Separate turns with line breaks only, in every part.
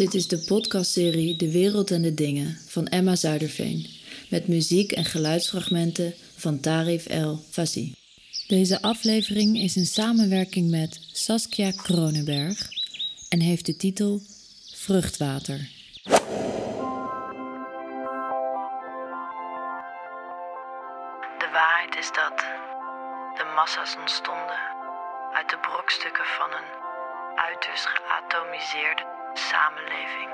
Dit is de podcastserie De Wereld en de Dingen van Emma Zuiderveen. Met muziek en geluidsfragmenten van Tarif El Fassi. Deze aflevering is een samenwerking met Saskia Kronenberg en heeft de titel Vruchtwater.
De waarheid is dat de massa's ontstonden uit de brokstukken van een uiterst geatomiseerde samenleving.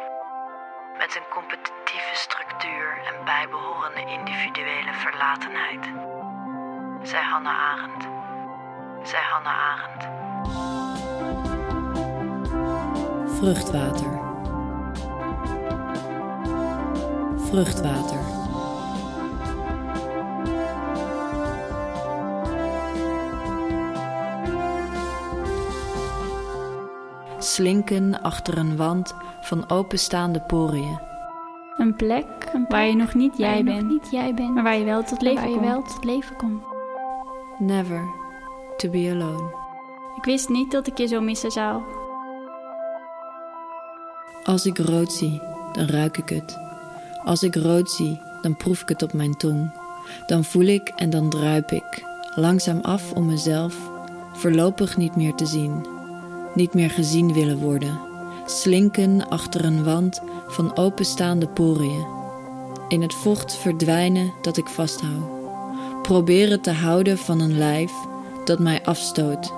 Met een competitieve structuur en bijbehorende individuele verlatenheid. Zij Hannah Arendt. Zij Hannah Arendt.
Vruchtwater. Vruchtwater. Slinken achter een wand van openstaande poriën.
Een plek waar je nog niet jij, bent,
niet jij bent,
maar waar je wel tot leven
waar je
komt.
wel tot leven komt.
Never to be alone.
Ik wist niet dat ik je zo missen zou.
Als ik rood zie, dan ruik ik het. Als ik rood zie, dan proef ik het op mijn tong. Dan voel ik en dan druip ik, langzaam af om mezelf voorlopig niet meer te zien. Niet meer gezien willen worden. Slinken achter een wand van openstaande poriën. In het vocht verdwijnen dat ik vasthoud. Proberen te houden van een lijf dat mij afstoot.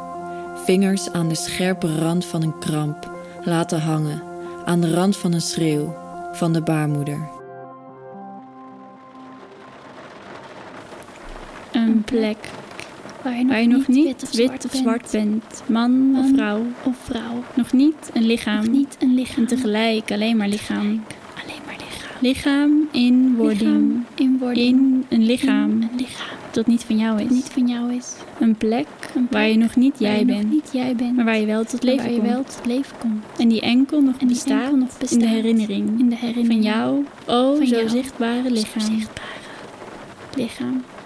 Vingers aan de scherpe rand van een kramp laten hangen aan de rand van een schreeuw van de baarmoeder.
Een plek
Waar je nog,
waar je nog niet
wit of zwart, bent.
zwart bent. Man of
Man
vrouw.
Of vrouw.
Nog niet een lichaam.
Nog niet een lichaam.
En tegelijk alleen maar lichaam.
Alleen maar lichaam.
Lichaam in wording.
Lichaam in.
In een lichaam
In een lichaam.
dat niet van jou is.
Niet van jou is.
Een plek
Een plek
waar je nog niet jij
je
bent.
niet jij bent.
Maar waar je wel tot leven
waar je
komt.
wel tot leven komt.
En die enkel nog
En die
bestaat,
enkel nog
in
bestaat
de herinnering.
In de herinnering.
Van jou, oh
Van
zo
jou,
zichtbare lichaam.
Zo zichtbare lichaam.
Als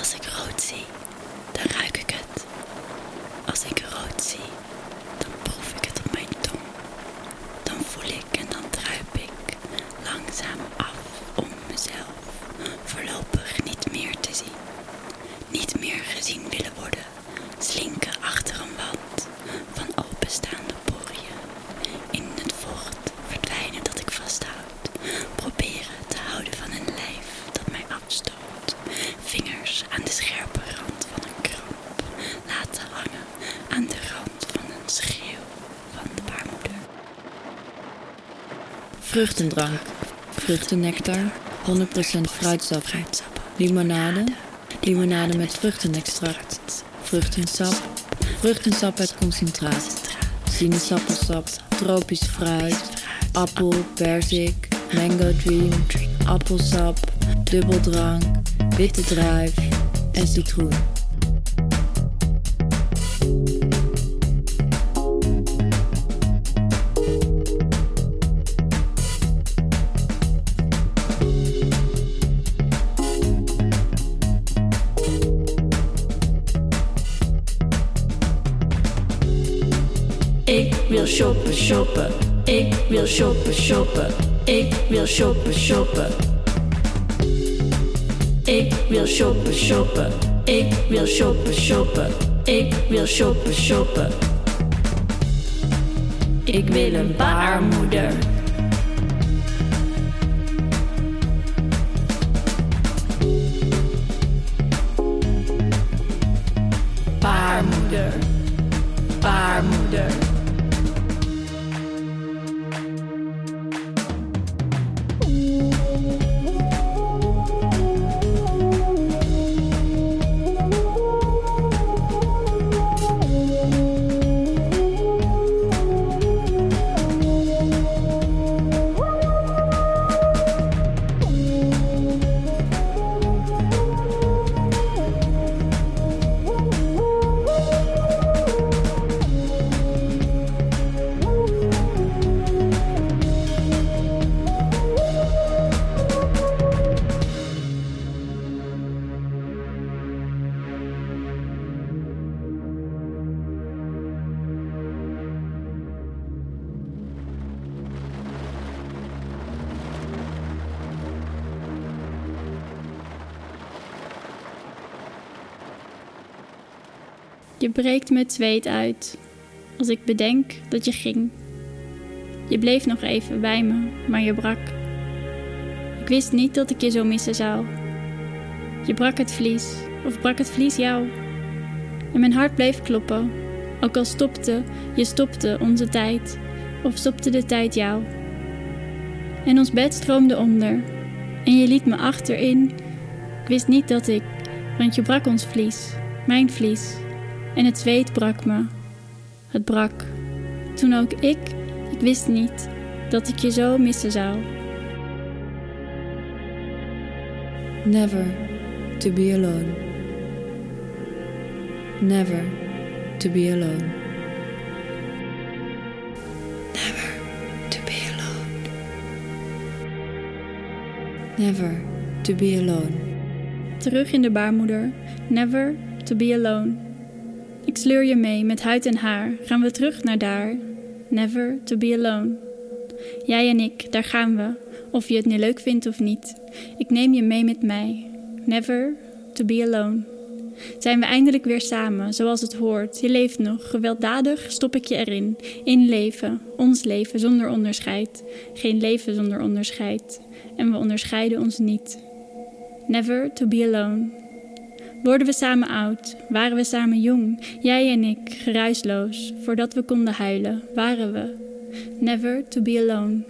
ik rood zie, dan ruik ik het. Als ik rood zie, dan proef ik het op mijn tong. Dan voel ik en dan druip ik langzaam af om mezelf voorlopig niet meer te zien. Niet meer gezien willen worden, slinken achter een wand van openstaande poriën. In het vocht verdwijnen dat ik vasthoud. Proberen te houden van een lijf dat mij afstoot. Vingers aan de scherpe rand van een kramp. Laten hangen aan de rand van een schreeuw van de baarmoeder.
Vruchtendrank, vruchtennectar, 100% fruitsap, limonade, limonade met vruchtenextract, vruchtensap, vruchtensap uit concentraat, sinaasappelsap, tropisch fruit, appel, perzik, mango dream, appelsap, dubbeldrank, witte druif en citroen.
Wil shoppen, shoppen. Ik wil shoppen, shoppen. Ik wil shoppen, shoppen. Ik wil shoppen, shoppen. Ik wil shoppen, shoppen. Ik wil shoppen, shoppen. Ik wil een baarmoeder. Baarmoeder. Baarmoeder.
Je breekt met zweet uit als ik bedenk dat je ging. Je bleef nog even bij me, maar je brak. Ik wist niet dat ik je zo missen zou. Je brak het vlies, of brak het vlies jou. En mijn hart bleef kloppen, ook al stopte, je stopte onze tijd, of stopte de tijd jou. En ons bed stroomde onder, en je liet me achterin. Ik wist niet dat ik, want je brak ons vlies, mijn vlies. En het zweet brak me. Het brak. Toen ook ik, ik wist niet dat ik je zo missen zou.
Never to be alone. Never to be alone. Never to be alone. Never to be alone.
Terug in de baarmoeder. Never to be alone. Ik sleur je mee met huid en haar. Gaan we terug naar daar. Never to be alone. Jij en ik, daar gaan we. Of je het nu leuk vindt of niet. Ik neem je mee met mij. Never to be alone. Zijn we eindelijk weer samen, zoals het hoort. Je leeft nog, gewelddadig stop ik je erin. In leven, ons leven zonder onderscheid. Geen leven zonder onderscheid. En we onderscheiden ons niet. Never to be alone. Worden we samen oud? Waren we samen jong? Jij en ik, geruisloos. Voordat we konden huilen, waren we. Never to be alone.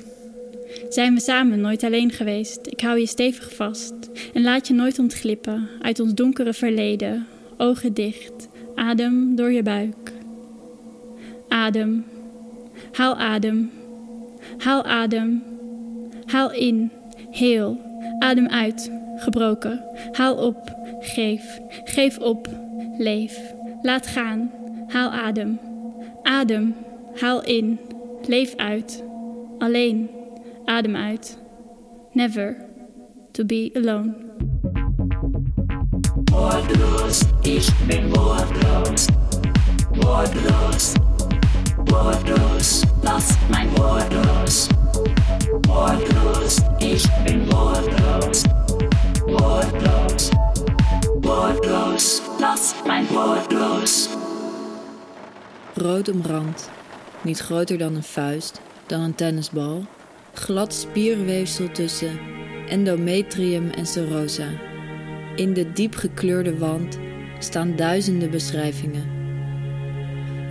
Zijn we samen nooit alleen geweest? Ik hou je stevig vast en laat je nooit ontglippen uit ons donkere verleden. Ogen dicht, adem door je buik. Adem, haal adem, haal adem, haal in, heel, adem uit, gebroken. Haal op, geef, geef op, leef, laat gaan, haal adem, adem, haal in, leef uit, alleen. Adem uit. Never to be alone.
Wortlos, ich bin wortlos. Wortlos, wortlos, lass mein Wort los. Bin wortlos. Wortlos,
Rood omrand, niet groter dan een vuist, dan een tennisbal. Glad spierweefsel tussen endometrium en serosa. In de diep gekleurde wand staan duizenden beschrijvingen.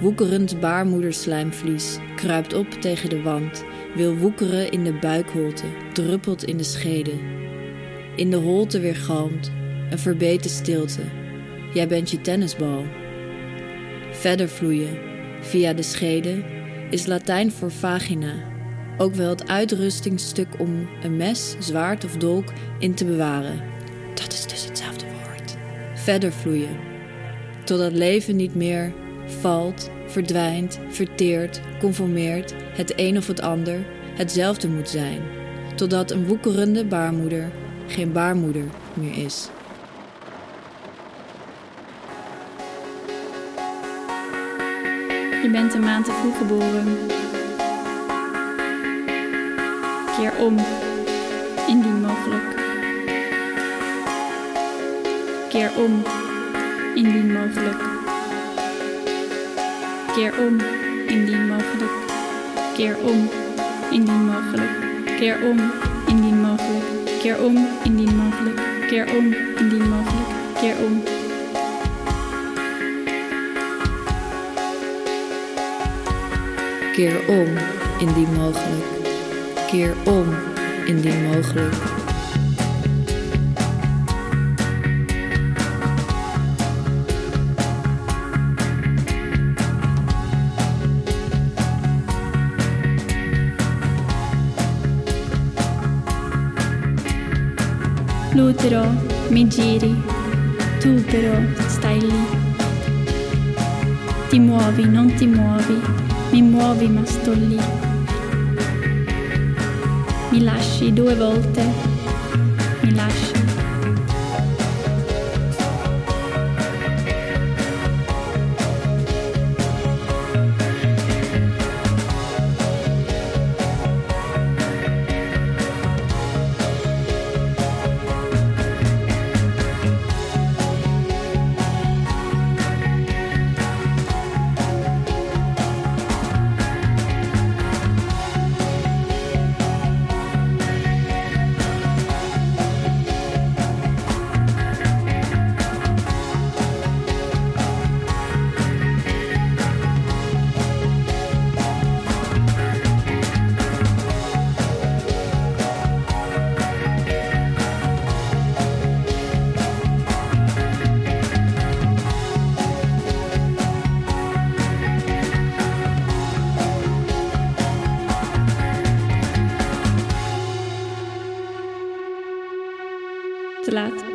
Woekerend baarmoederslijmvlies kruipt op tegen de wand, wil woekeren in de buikholte, druppelt in de schede. In de holte weergalmt een verbeten stilte. Jij bent je tennisbal. Verder vloeien, via de schede, is Latijn voor vagina, ook wel het uitrustingstuk om een mes, zwaard of dolk in te bewaren. Dat is dus hetzelfde woord. Verder vloeien, totdat leven niet meer valt, verdwijnt, verteert, conformeert, het een of het ander hetzelfde moet zijn, totdat een woekerende baarmoeder geen baarmoeder meer is.
Je bent een maand te vroeg geboren. Keer om, indien mogelijk. Keer om, indien mogelijk. Keer om, indien mogelijk. Keer om, indien mogelijk. Keer om, indien mogelijk. Keer om, indien mogelijk. Keer om, indien mogelijk. Keer om.
Keer om, indien mogelijk. Keer om, indien mogelijk.
L'utero mi giri, tu però stai lì. Ti muovi, non ti muovi, mi muovi ma sto lì. Mi lasci due volte, mi lasci. Te laat.